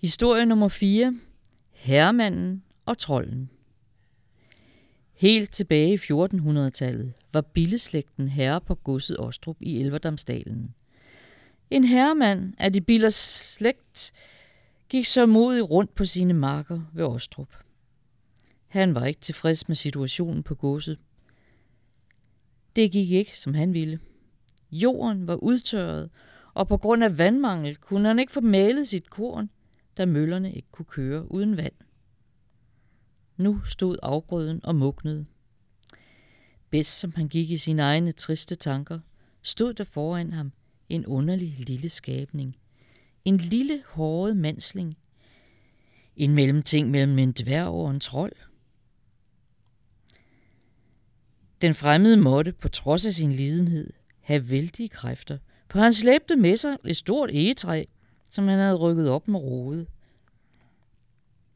Historie nummer 4. Herremanden og trolden. Helt tilbage i 1400-tallet var Billeslægten herre på godset Ostrup i Elverdamsdalen. En herremand af de Billers slægt gik så modig rundt på sine marker ved Ostrup. Han var ikke tilfreds med situationen på godset. Det gik ikke, som han ville. Jorden var udtørret, og på grund af vandmangel kunne han ikke få malet sit korn, da møllerne ikke kunne køre uden vand. Nu stod afgrøden og mugnede. Bedst som han gik i sine egne triste tanker, stod der foran ham en underlig lille skabning. En lille håret mandsling. En mellemting mellem en dværg og en trold. Den fremmede måtte, på trods af sin lidenhed, have vældige kræfter, for han slæbte med sig et stort egetræ, som han havde rykket op med rode.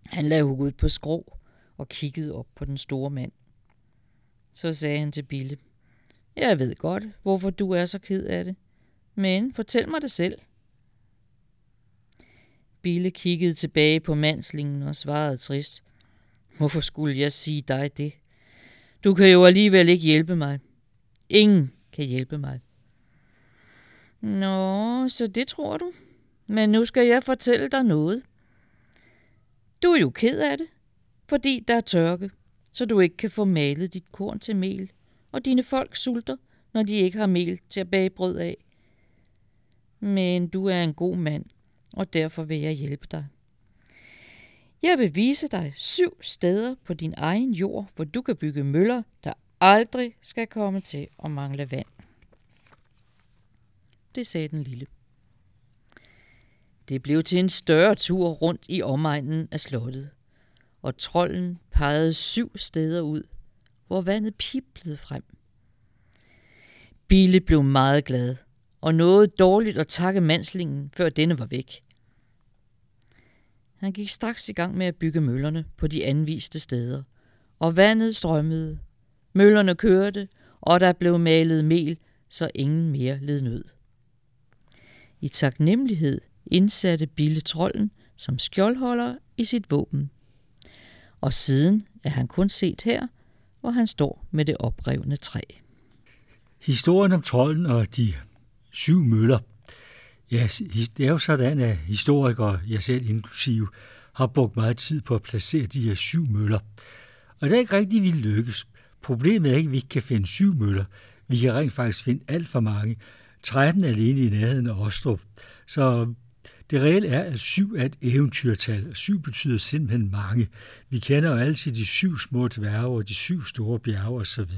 Han lagde hovedet på skrå og kiggede op på den store mand. Så sagde han til Bille, Jeg ved godt, hvorfor du er så ked af det, men fortæl mig det selv. Bille kiggede tilbage på mandslingen og svarede trist, Hvorfor skulle jeg sige dig det? Du kan jo alligevel ikke hjælpe mig. Ingen kan hjælpe mig. Nå, så det tror du. Men nu skal jeg fortælle dig noget. Du er jo ked af det, fordi der er tørke, så du ikke kan få malet dit korn til mel, og dine folk sulter, når de ikke har mel til at bage brød af. Men du er en god mand, og derfor vil jeg hjælpe dig. Jeg vil vise dig syv steder på din egen jord, hvor du kan bygge møller, der aldrig skal komme til at mangle vand. Det sagde den lille. Det blev til en større tur rundt i omegnen af slottet, og trolden pegede syv steder ud, hvor vandet piblede frem. Bille blev meget glad, og nåede dårligt at takke mandslingen, før denne var væk. Han gik straks i gang med at bygge møllerne på de anviste steder, og vandet strømmede. Møllerne kørte, og der blev malet mel, så ingen mere led nød. I taknemmelighed indsatte Bille trolden som skjoldholder i sit våben. Og siden er han kun set her, hvor han står med det oprevne træ. Historien om trolden og de syv møller. Ja, det er jo sådan, at historikere, jeg selv inklusive, har brugt meget tid på at placere de her syv møller. Og det er ikke rigtigt, vi lykkes. Problemet er ikke, at vi ikke kan finde syv møller. Vi kan rent faktisk finde alt for mange. 13 alene i nærheden af Ostrup. Så det reelle er, at syv er et eventyrtal, og syv betyder simpelthen mange. Vi kender jo altid de syv små dværge og de syv store bjerge osv.